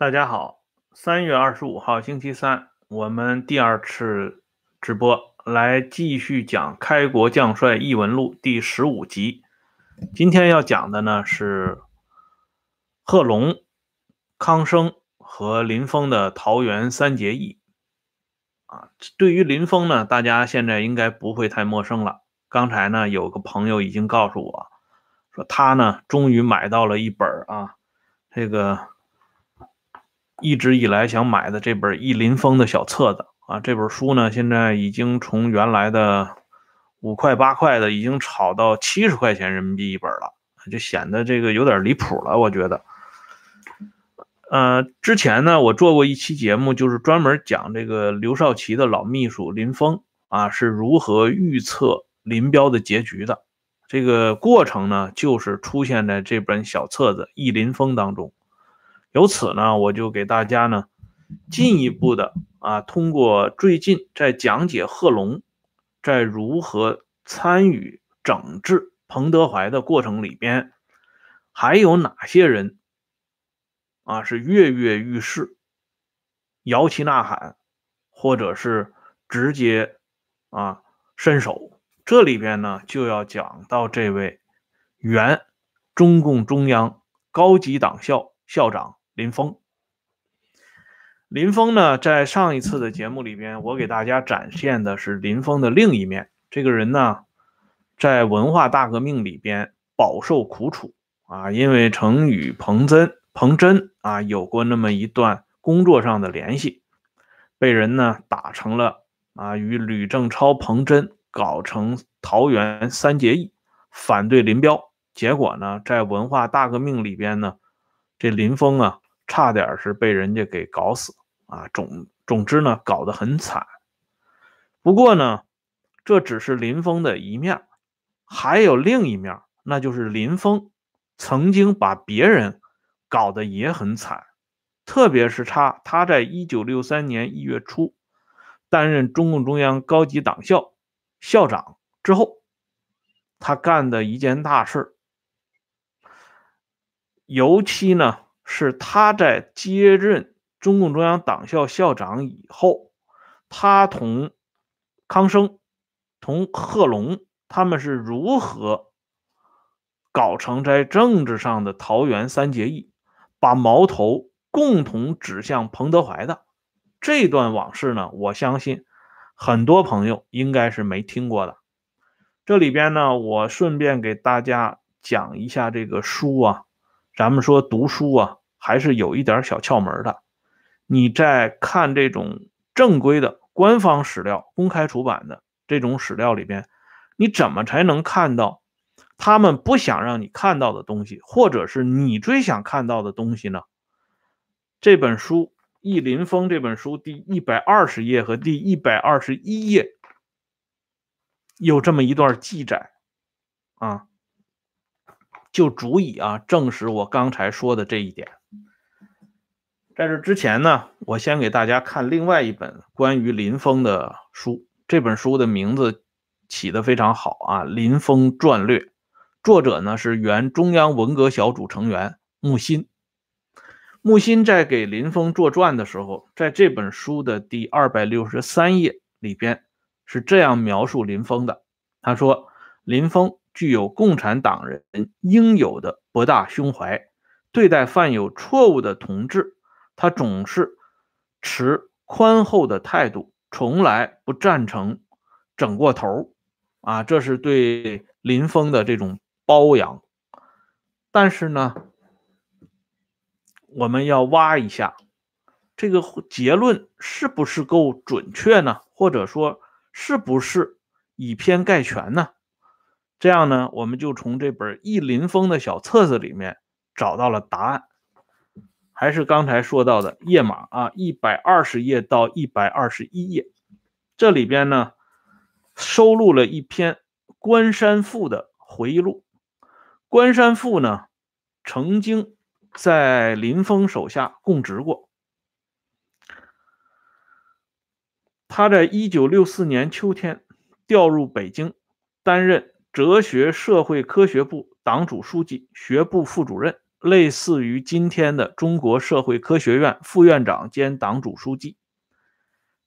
大家好，三月二十五号星期三，我们第二次直播来继续讲《开国将帅异闻录》第十五集。今天要讲的呢是贺龙、康生和林峰的桃园三结义。啊，对于林峰呢，大家现在应该不会太陌生了。刚才呢，有个朋友已经告诉我，说他呢终于买到了一本啊，这个。一直以来想买的这本《易林峰》的小册子啊，这本书呢，现在已经从原来的五块八块的，已经炒到七十块钱人民币一本了，就显得这个有点离谱了。我觉得，呃，之前呢，我做过一期节目，就是专门讲这个刘少奇的老秘书林峰啊是如何预测林彪的结局的。这个过程呢，就是出现在这本小册子《易林峰》当中。由此呢，我就给大家呢进一步的啊，通过最近在讲解贺龙在如何参与整治彭德怀的过程里边，还有哪些人啊是跃跃欲试、摇旗呐喊，或者是直接啊伸手？这里边呢就要讲到这位原中共中央高级党校校长。林峰，林峰呢，在上一次的节目里边，我给大家展现的是林峰的另一面。这个人呢，在文化大革命里边饱受苦楚啊，因为曾与彭真、彭真啊有过那么一段工作上的联系，被人呢打成了啊与吕正超、彭真搞成桃园三结义，反对林彪。结果呢，在文化大革命里边呢，这林峰啊。差点是被人家给搞死啊！总总之呢，搞得很惨。不过呢，这只是林峰的一面，还有另一面，那就是林峰曾经把别人搞得也很惨。特别是他，他在一九六三年一月初担任中共中央高级党校校长之后，他干的一件大事尤其呢。是他在接任中共中央党校校长以后，他同康生、同贺龙他们是如何搞成在政治上的桃园三结义，把矛头共同指向彭德怀的这段往事呢？我相信很多朋友应该是没听过的。这里边呢，我顺便给大家讲一下这个书啊，咱们说读书啊。还是有一点小窍门的。你在看这种正规的官方史料、公开出版的这种史料里边，你怎么才能看到他们不想让你看到的东西，或者是你最想看到的东西呢？这本书《易林峰》这本书第一百二十页和第一百二十一页有这么一段记载啊，就足以啊证实我刚才说的这一点。在这之前呢，我先给大家看另外一本关于林峰的书。这本书的名字起得非常好啊，《林峰传略》，作者呢是原中央文革小组成员木心。木心在给林峰作传的时候，在这本书的第二百六十三页里边是这样描述林峰的：他说，林峰具有共产党人应有的博大胸怀，对待犯有错误的同志。他总是持宽厚的态度，从来不赞成整过头啊，这是对林峰的这种包养。但是呢，我们要挖一下这个结论是不是够准确呢？或者说是不是以偏概全呢？这样呢，我们就从这本《忆林峰》的小册子里面找到了答案。还是刚才说到的页码啊，一百二十页到一百二十一页，这里边呢收录了一篇关山赋的回忆录。关山赋呢曾经在林峰手下供职过，他在一九六四年秋天调入北京，担任哲学社会科学部党组书记、学部副主任。类似于今天的中国社会科学院副院长兼党组书记。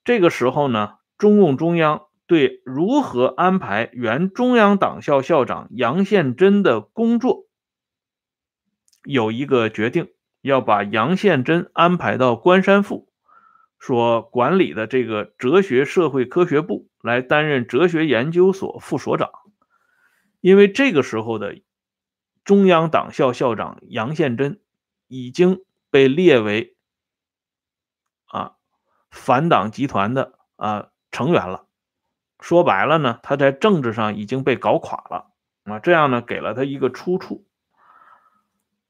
这个时候呢，中共中央对如何安排原中央党校校长杨宪珍的工作有一个决定，要把杨宪珍安排到关山附所管理的这个哲学社会科学部来担任哲学研究所副所长，因为这个时候的。中央党校校长杨宪珍已经被列为啊反党集团的啊成员了。说白了呢，他在政治上已经被搞垮了啊。这样呢，给了他一个出处，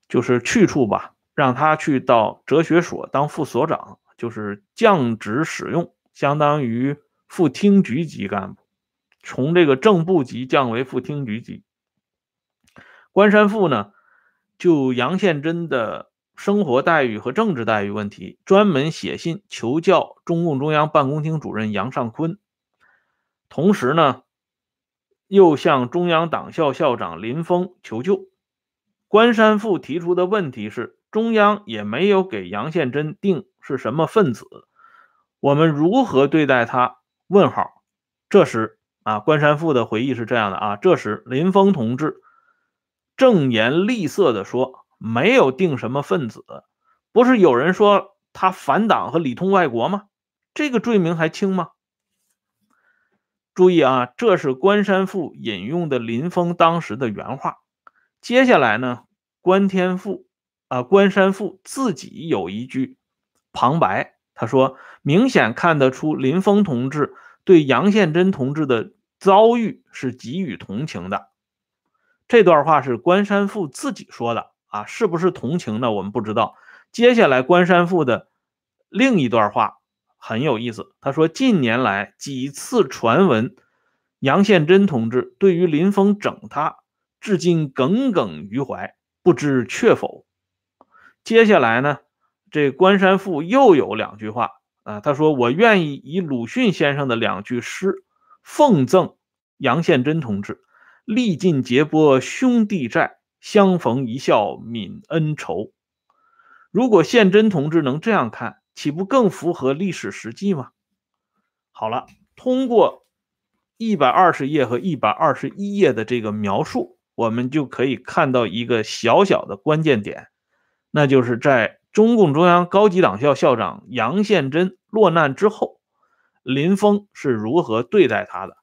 就是去处吧，让他去到哲学所当副所长，就是降职使用，相当于副厅局级干部，从这个正部级降为副厅局级。关山富呢，就杨宪珍的生活待遇和政治待遇问题，专门写信求教中共中央办公厅主任杨尚昆，同时呢，又向中央党校校长林峰求救。关山富提出的问题是，中央也没有给杨宪珍定是什么分子，我们如何对待他？问号。这时啊，关山富的回忆是这样的啊，这时林峰同志。正言厉色地说：“没有定什么分子，不是有人说他反党和里通外国吗？这个罪名还轻吗？”注意啊，这是关山富引用的林峰当时的原话。接下来呢，关天富啊，关山富自己有一句旁白，他说：“明显看得出林峰同志对杨宪珍同志的遭遇是给予同情的。”这段话是关山富自己说的啊，是不是同情呢？我们不知道。接下来关山富的另一段话很有意思，他说：“近年来几次传闻，杨宪珍同志对于林峰整他，至今耿耿于怀，不知确否。”接下来呢，这关山富又有两句话啊，他说：“我愿意以鲁迅先生的两句诗奉赠杨宪珍同志。”历尽劫波兄弟债，相逢一笑泯恩仇。如果宪真同志能这样看，岂不更符合历史实际吗？好了，通过一百二十页和一百二十一页的这个描述，我们就可以看到一个小小的关键点，那就是在中共中央高级党校校长杨宪珍落难之后，林峰是如何对待他的。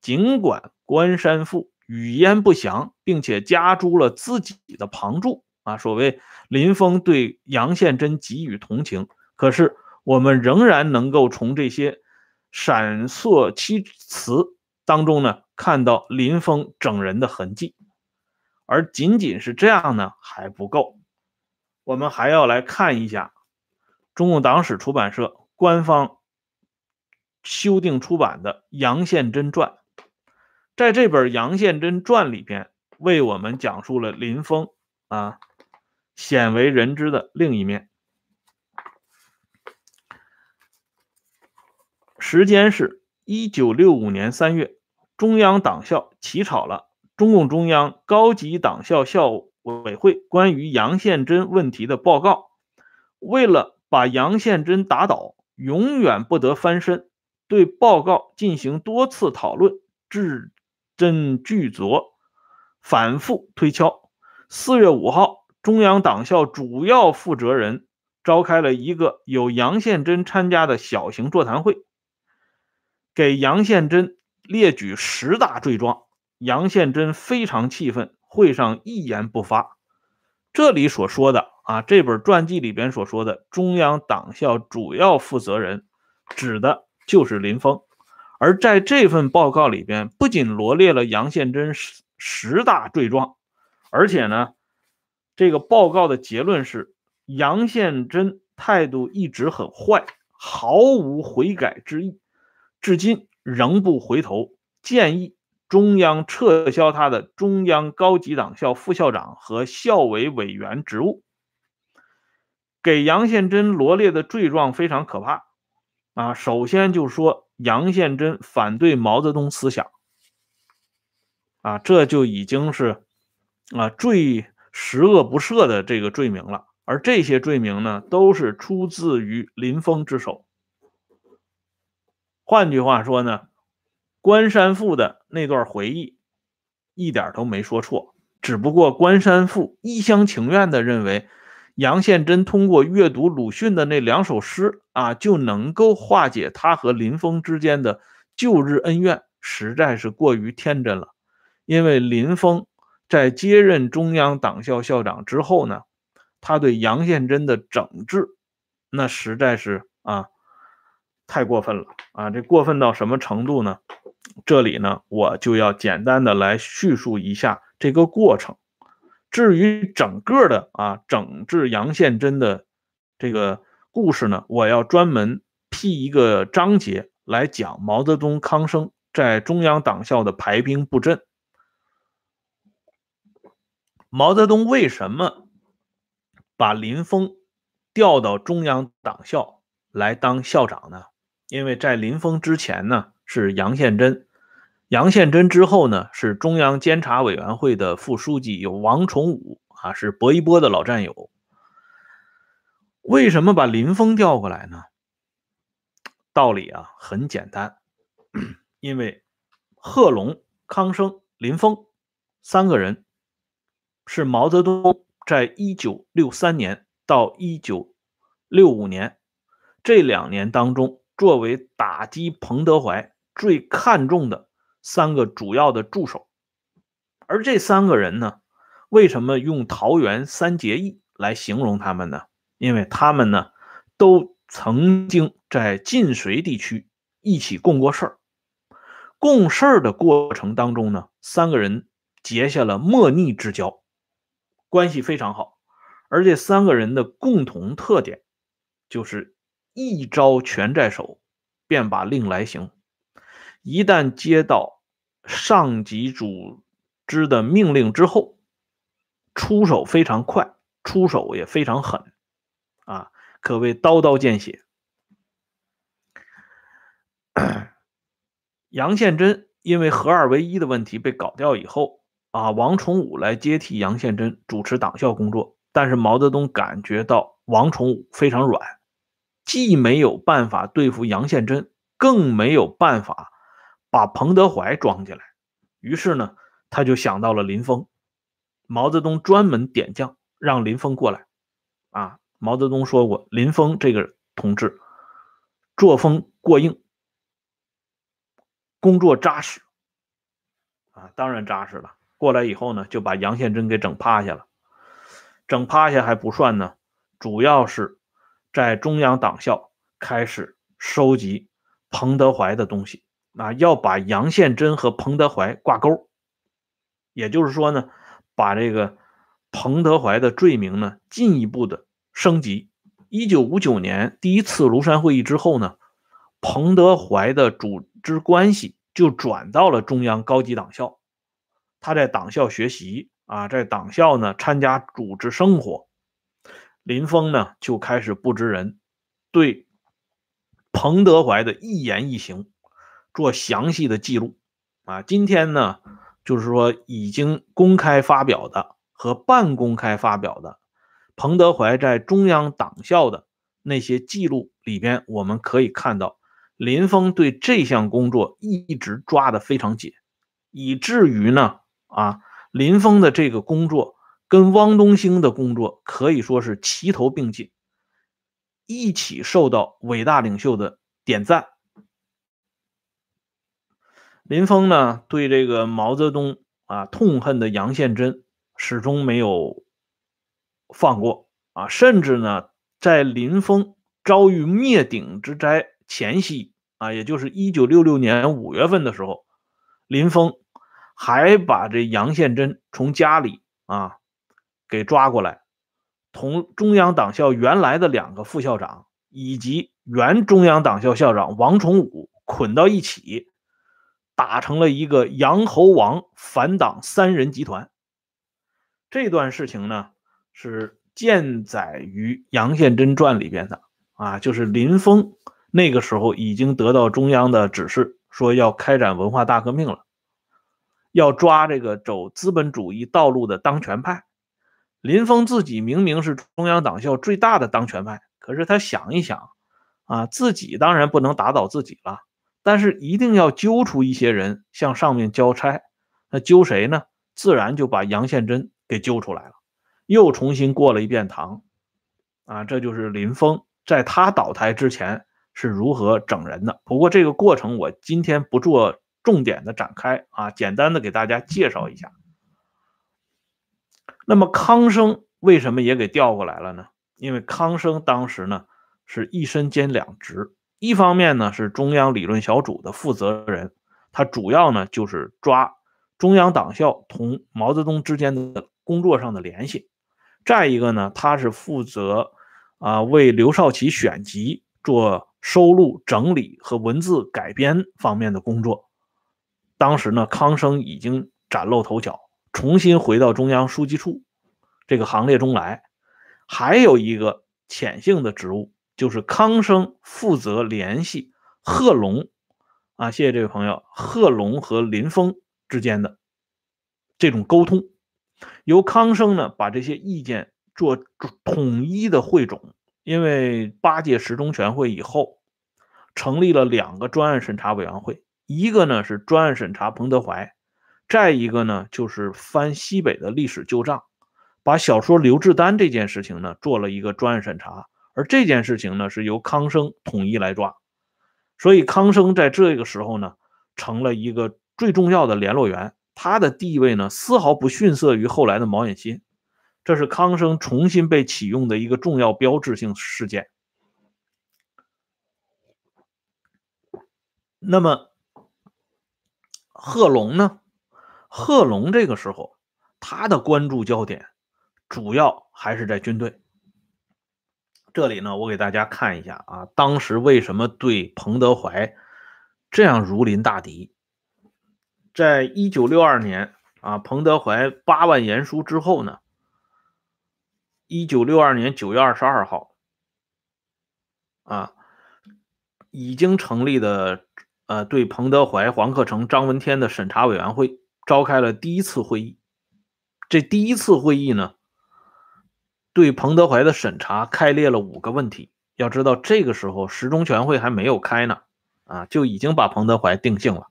尽管关山富。语焉不详，并且加诸了自己的旁注啊。所谓林峰对杨宪珍给予同情，可是我们仍然能够从这些闪烁其词当中呢，看到林峰整人的痕迹。而仅仅是这样呢还不够，我们还要来看一下中共党史出版社官方修订出版的《杨宪珍传》。在这本《杨宪珍传》里边，为我们讲述了林峰啊鲜为人知的另一面。时间是一九六五年三月，中央党校起草了中共中央高级党校校委会关于杨宪珍问题的报告。为了把杨宪珍打倒，永远不得翻身，对报告进行多次讨论，至。斟句酌，反复推敲。四月五号，中央党校主要负责人召开了一个有杨宪珍参加的小型座谈会，给杨宪珍列举十大罪状。杨宪珍非常气愤，会上一言不发。这里所说的啊，这本传记里边所说的中央党校主要负责人，指的就是林峰。而在这份报告里边，不仅罗列了杨宪珍十十大罪状，而且呢，这个报告的结论是杨宪珍态度一直很坏，毫无悔改之意，至今仍不回头，建议中央撤销他的中央高级党校副校长和校委委员职务。给杨宪珍罗列的罪状非常可怕啊，首先就说。杨宪珍反对毛泽东思想，啊，这就已经是啊最十恶不赦的这个罪名了。而这些罪名呢，都是出自于林峰之手。换句话说呢，关山富的那段回忆一点都没说错，只不过关山富一厢情愿的认为杨宪珍通过阅读鲁迅的那两首诗啊，就能够化解他和林峰之间的旧日恩怨，实在是过于天真了。因为林峰在接任中央党校校长之后呢。他对杨宪珍的整治，那实在是啊，太过分了啊！这过分到什么程度呢？这里呢，我就要简单的来叙述一下这个过程。至于整个的啊整治杨宪珍的这个故事呢，我要专门辟一个章节来讲毛泽东、康生在中央党校的排兵布阵。毛泽东为什么？把林峰调到中央党校来当校长呢？因为在林峰之前呢是杨宪珍，杨宪珍之后呢是中央监察委员会的副书记，有王崇武啊，是薄一波的老战友。为什么把林峰调过来呢？道理啊很简单，因为贺龙、康生、林峰三个人是毛泽东。在一九六三年到一九六五年这两年当中，作为打击彭德怀最看重的三个主要的助手，而这三个人呢，为什么用桃园三结义来形容他们呢？因为他们呢，都曾经在晋绥地区一起共过事儿，共事儿的过程当中呢，三个人结下了莫逆之交。关系非常好，而这三个人的共同特点就是一招全在手，便把令来行。一旦接到上级组织的命令之后，出手非常快，出手也非常狠，啊，可谓刀刀见血。杨宪珍因为合二为一的问题被搞掉以后。啊，王崇武来接替杨宪珍主持党校工作，但是毛泽东感觉到王崇武非常软，既没有办法对付杨宪珍，更没有办法把彭德怀装进来，于是呢，他就想到了林峰。毛泽东专门点将让林峰过来。啊，毛泽东说过，林峰这个同志作风过硬，工作扎实。啊，当然扎实了。过来以后呢，就把杨宪珍给整趴下了。整趴下还不算呢，主要是在中央党校开始收集彭德怀的东西，啊，要把杨宪珍和彭德怀挂钩。也就是说呢，把这个彭德怀的罪名呢进一步的升级。一九五九年第一次庐山会议之后呢，彭德怀的组织关系就转到了中央高级党校。他在党校学习啊，在党校呢参加组织生活。林峰呢就开始布置人，对彭德怀的一言一行做详细的记录啊。今天呢，就是说已经公开发表的和半公开发表的彭德怀在中央党校的那些记录里边，我们可以看到林峰对这项工作一直抓得非常紧，以至于呢。啊，林峰的这个工作跟汪东兴的工作可以说是齐头并进，一起受到伟大领袖的点赞。林峰呢，对这个毛泽东啊痛恨的杨宪珍始终没有放过啊，甚至呢，在林峰遭遇灭顶之灾前夕啊，也就是一九六六年五月份的时候，林峰。还把这杨宪珍从家里啊给抓过来，同中央党校原来的两个副校长以及原中央党校校长王崇武捆到一起，打成了一个杨侯王反党三人集团。这段事情呢是见载于《杨宪珍传》里边的啊，就是林峰那个时候已经得到中央的指示，说要开展文化大革命了。要抓这个走资本主义道路的当权派，林峰自己明明是中央党校最大的当权派，可是他想一想，啊，自己当然不能打倒自己了，但是一定要揪出一些人向上面交差。那揪谁呢？自然就把杨宪珍给揪出来了，又重新过了一遍堂。啊，这就是林峰在他倒台之前是如何整人的。不过这个过程我今天不做重点的展开啊，简单的给大家介绍一下。那么康生为什么也给调过来了呢？因为康生当时呢是一身兼两职，一方面呢是中央理论小组的负责人，他主要呢就是抓中央党校同毛泽东之间的工作上的联系；再一个呢，他是负责啊为刘少奇选集做收录、整理和文字改编方面的工作。当时呢，康生已经崭露头角。重新回到中央书记处这个行列中来，还有一个潜性的职务，就是康生负责联系贺龙啊，谢谢这位朋友，贺龙和林峰之间的这种沟通，由康生呢把这些意见做统一的汇总。因为八届十中全会以后，成立了两个专案审查委员会，一个呢是专案审查彭德怀。再一个呢，就是翻西北的历史旧账，把小说刘志丹这件事情呢做了一个专案审查，而这件事情呢是由康生统一来抓，所以康生在这个时候呢成了一个最重要的联络员，他的地位呢丝毫不逊色于后来的毛远新，这是康生重新被启用的一个重要标志性事件。那么贺龙呢？贺龙这个时候，他的关注焦点主要还是在军队。这里呢，我给大家看一下啊，当时为什么对彭德怀这样如临大敌？在一九六二年啊，彭德怀八万言书之后呢，一九六二年九月二十二号啊，已经成立的呃，对彭德怀、黄克诚、张闻天的审查委员会。召开了第一次会议，这第一次会议呢，对彭德怀的审查开列了五个问题。要知道，这个时候十中全会还没有开呢，啊，就已经把彭德怀定性了。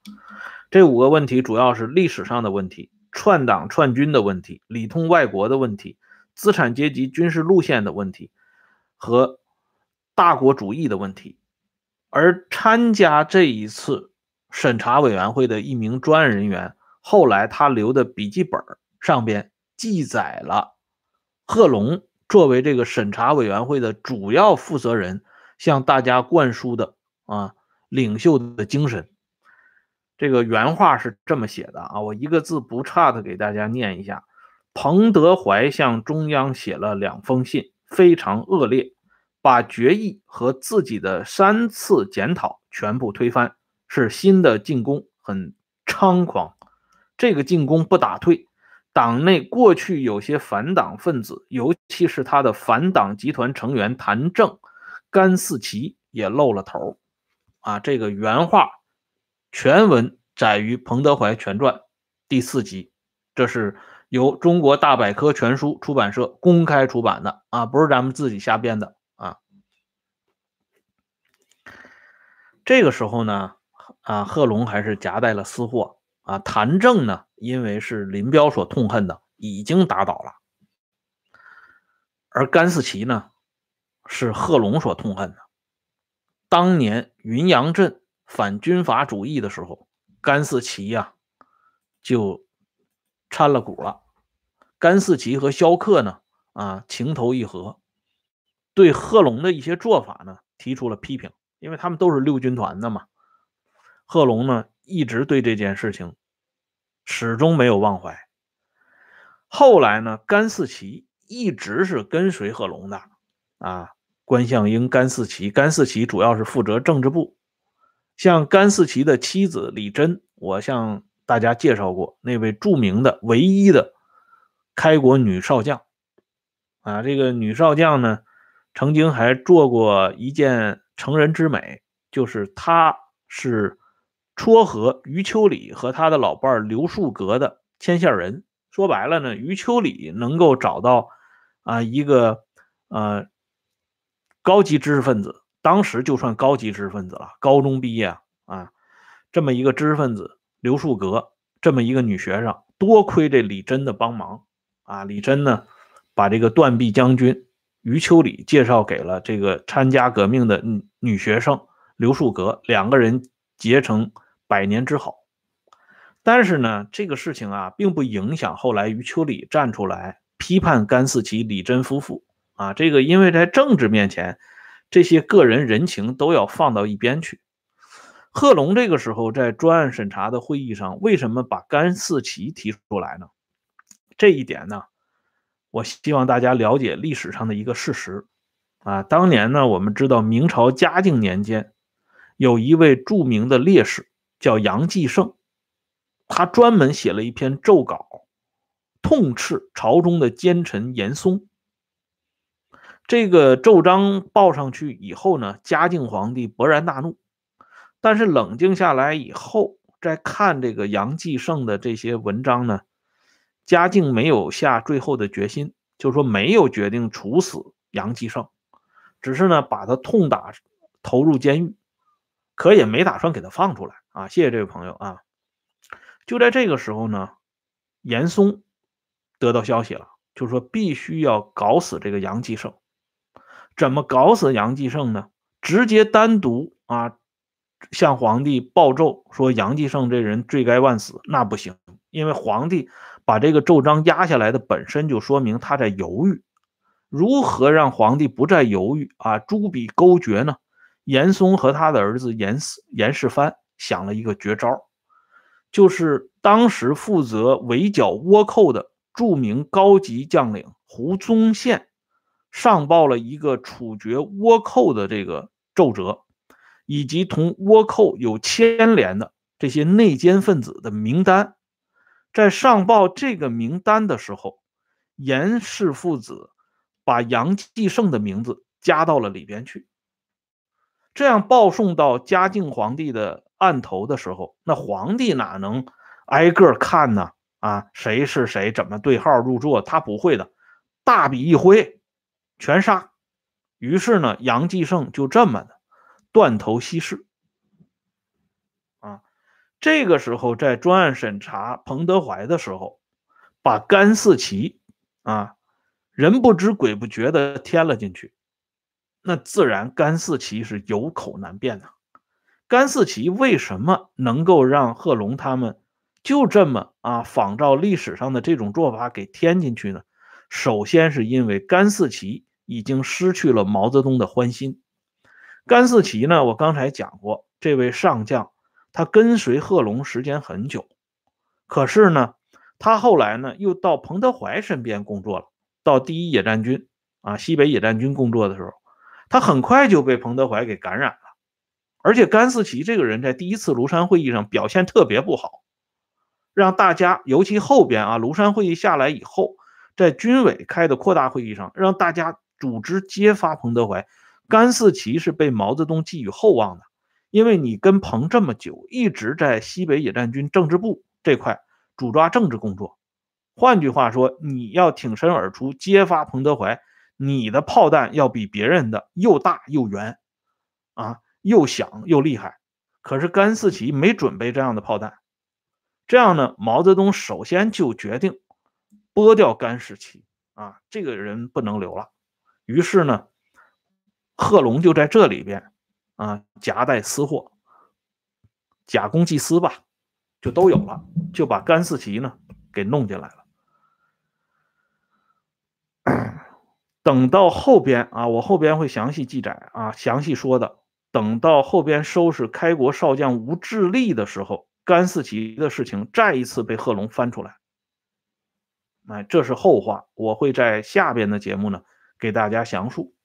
这五个问题主要是历史上的问题、串党串军的问题、里通外国的问题、资产阶级军事路线的问题和大国主义的问题。而参加这一次审查委员会的一名专案人员。后来他留的笔记本上边记载了贺龙作为这个审查委员会的主要负责人向大家灌输的啊领袖的精神。这个原话是这么写的啊，我一个字不差的给大家念一下：彭德怀向中央写了两封信，非常恶劣，把决议和自己的三次检讨全部推翻，是新的进攻很猖狂。这个进攻不打退，党内过去有些反党分子，尤其是他的反党集团成员谭政、甘四旗也露了头。啊，这个原话全文载于《彭德怀全传》第四集，这是由中国大百科全书出版社公开出版的啊，不是咱们自己瞎编的啊。这个时候呢，啊，贺龙还是夹带了私货。啊，谭政呢，因为是林彪所痛恨的，已经打倒了；而甘四旗呢，是贺龙所痛恨的。当年云阳镇反军阀主义的时候，甘四旗呀就掺了股了。甘四旗和萧克呢，啊情投意合，对贺龙的一些做法呢提出了批评，因为他们都是六军团的嘛。贺龙呢一直对这件事情。始终没有忘怀。后来呢，甘四旗一直是跟随贺龙的啊。关向英、甘四旗，甘四旗主要是负责政治部。像甘四旗的妻子李珍，我向大家介绍过那位著名的、唯一的开国女少将啊。这个女少将呢，曾经还做过一件成人之美，就是她是。撮合余秋里和他的老伴刘树阁的牵线人，说白了呢，余秋里能够找到啊，一个呃高级知识分子，当时就算高级知识分子了，高中毕业啊，这么一个知识分子刘树阁，这么一个女学生，多亏这李真的帮忙啊，李真呢把这个断臂将军余秋里介绍给了这个参加革命的女女学生刘树阁，两个人结成百年之好。但是呢，这个事情啊，并不影响后来余秋里站出来批判甘四奇、李真夫妇啊。这个因为在政治面前，这些个人人情都要放到一边去。贺龙这个时候在专案审查的会议上，为什么把甘四奇提出来呢？这一点呢，我希望大家了解历史上的一个事实啊。当年呢，我们知道明朝嘉靖年间，有一位著名的烈士叫杨继盛。他专门写了一篇奏稿，痛斥朝中的奸臣严嵩。这个奏章报上去以后呢，嘉靖皇帝勃然大怒。但是冷静下来以后，再看这个杨继盛的这些文章呢，嘉靖没有下最后的决心，就说没有决定处死杨继盛，只是呢把他痛打投入监狱，可也没打算给他放出来啊。谢谢这位朋友啊。就在这个时候呢，严嵩得到消息了，就说必须要搞死这个杨继盛。怎么搞死杨继盛呢？直接单独啊向皇帝报奏说杨继盛这人罪该万死，那不行，因为皇帝把这个奏章压下来的本身就说明他在犹豫。如何让皇帝不再犹豫啊？朱笔勾决呢？严嵩和他的儿子严严世蕃想了一个绝招。就是当时负责围剿倭寇的著名高级将领胡宗宪，上报了一个处决倭寇的这个奏折，以及同倭寇有牵连的这些内奸分子的名单。在上报这个名单的时候，严氏父子把杨继盛的名字加到了里边去。这样报送到嘉靖皇帝的。案头的时候，那皇帝哪能挨个看呢？啊，谁是谁，怎么对号入座？他不会的，大笔一挥，全杀。于是呢，杨继盛就这么的断头息事。啊，这个时候在专案审查彭德怀的时候，把甘四奇啊，人不知鬼不觉的添了进去，那自然甘四奇是有口难辩呐。甘四奇为什么能够让贺龙他们就这么啊仿照历史上的这种做法给添进去呢？首先是因为甘四奇已经失去了毛泽东的欢心。甘四奇呢，我刚才讲过，这位上将他跟随贺龙时间很久，可是呢，他后来呢又到彭德怀身边工作了，到第一野战军啊西北野战军工作的时候，他很快就被彭德怀给感染了。而且甘四奇这个人在第一次庐山会议上表现特别不好，让大家尤其后边啊，庐山会议下来以后，在军委开的扩大会议上，让大家组织揭发彭德怀。甘四奇是被毛泽东寄予厚望的，因为你跟彭这么久，一直在西北野战军政治部这块主抓政治工作。换句话说，你要挺身而出揭发彭德怀，你的炮弹要比别人的又大又圆，啊。又响又厉害，可是甘四奇没准备这样的炮弹，这样呢，毛泽东首先就决定剥掉甘四奇啊，这个人不能留了。于是呢，贺龙就在这里边啊夹带私货，假公济私吧，就都有了，就把甘四奇呢给弄进来了。等到后边啊，我后边会详细记载啊，详细说的。等到后边收拾开国少将吴志立的时候，甘四奇的事情再一次被贺龙翻出来。哎，这是后话，我会在下边的节目呢给大家详述。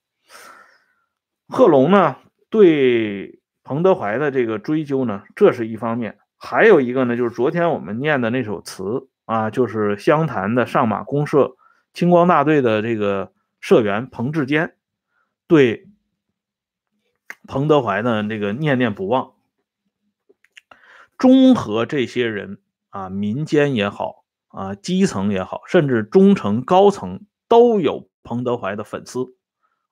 贺龙呢对彭德怀的这个追究呢，这是一方面，还有一个呢就是昨天我们念的那首词啊，就是湘潭的上马公社青光大队的这个社员彭志坚对。彭德怀呢，这个念念不忘，中和这些人啊，民间也好啊，基层也好，甚至中层高层都有彭德怀的粉丝，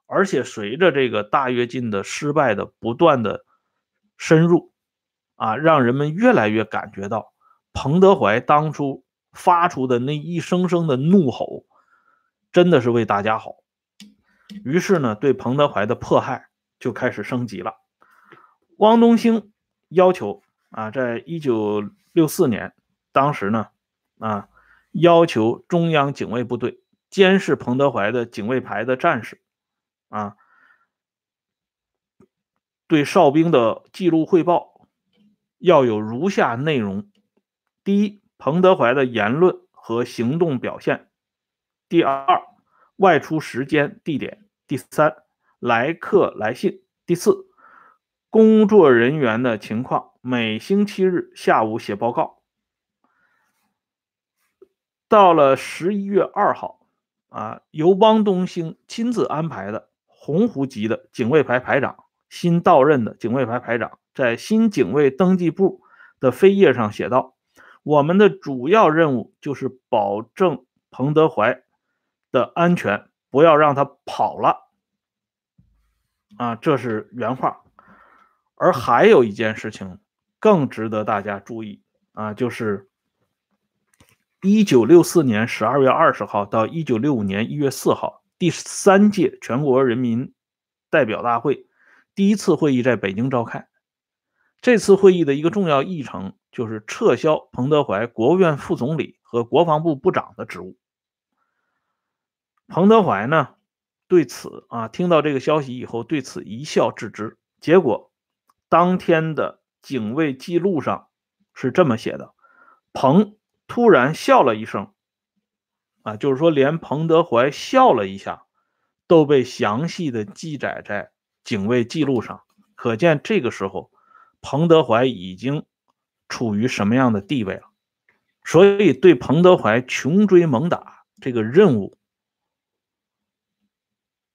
而且随着这个大跃进的失败的不断的深入，啊，让人们越来越感觉到彭德怀当初发出的那一声声的怒吼，真的是为大家好。于是呢，对彭德怀的迫害就开始升级了。汪东兴要求啊，在一九六四年，当时呢，啊，要求中央警卫部队监视彭德怀的警卫排的战士，啊，对哨兵的记录汇报要有如下内容：第一，彭德怀的言论和行动表现；第二，外出时间、地点。第三，来客来信。第四，工作人员的情况，每星期日下午写报告。到了十一月二号，啊，由汪东兴亲自安排的洪湖籍的警卫排排长，新到任的警卫排排长，在新警卫登记簿的扉页上写道：“我们的主要任务就是保证彭德怀的安全。”不要让他跑了，啊，这是原话。而还有一件事情更值得大家注意啊，就是一九六四年十二月二十号到一九六五年一月四号，第三届全国人民代表大会第一次会议在北京召开。这次会议的一个重要议程就是撤销彭德怀国务院副总理和国防部部长的职务。彭德怀呢，对此啊，听到这个消息以后，对此一笑置之。结果，当天的警卫记录上是这么写的：彭突然笑了一声，啊，就是说连彭德怀笑了一下，都被详细的记载在警卫记录上。可见这个时候，彭德怀已经处于什么样的地位了。所以，对彭德怀穷追猛打这个任务。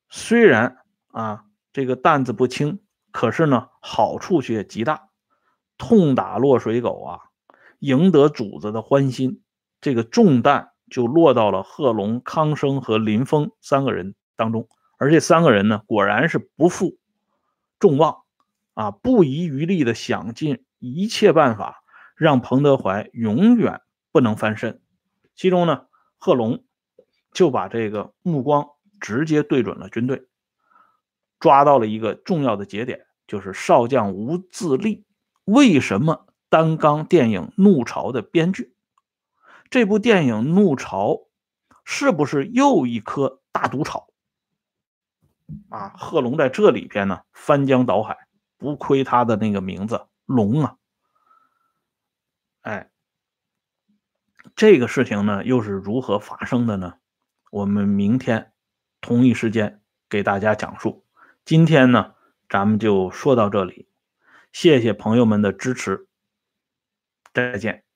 虽然啊，这个担子不轻，可是呢，好处却极大。痛打落水狗啊，赢得主子的欢心，这个重担就落到了贺龙、康生和林峰三个人当中。而这三个人呢，果然是不负众望啊，不遗余力的想尽一切办法，让彭德怀永远不能翻身。其中呢，贺龙就把这个目光。直接对准了军队，抓到了一个重要的节点，就是少将吴自立为什么担纲电影《怒潮》的编剧？这部电影《怒潮》是不是又一颗大毒草？啊，贺龙在这里边呢翻江倒海，不亏他的那个名字“龙”啊！哎，这个事情呢又是如何发生的呢？我们明天。同一时间给大家讲述。今天呢，咱们就说到这里，谢谢朋友们的支持，再见。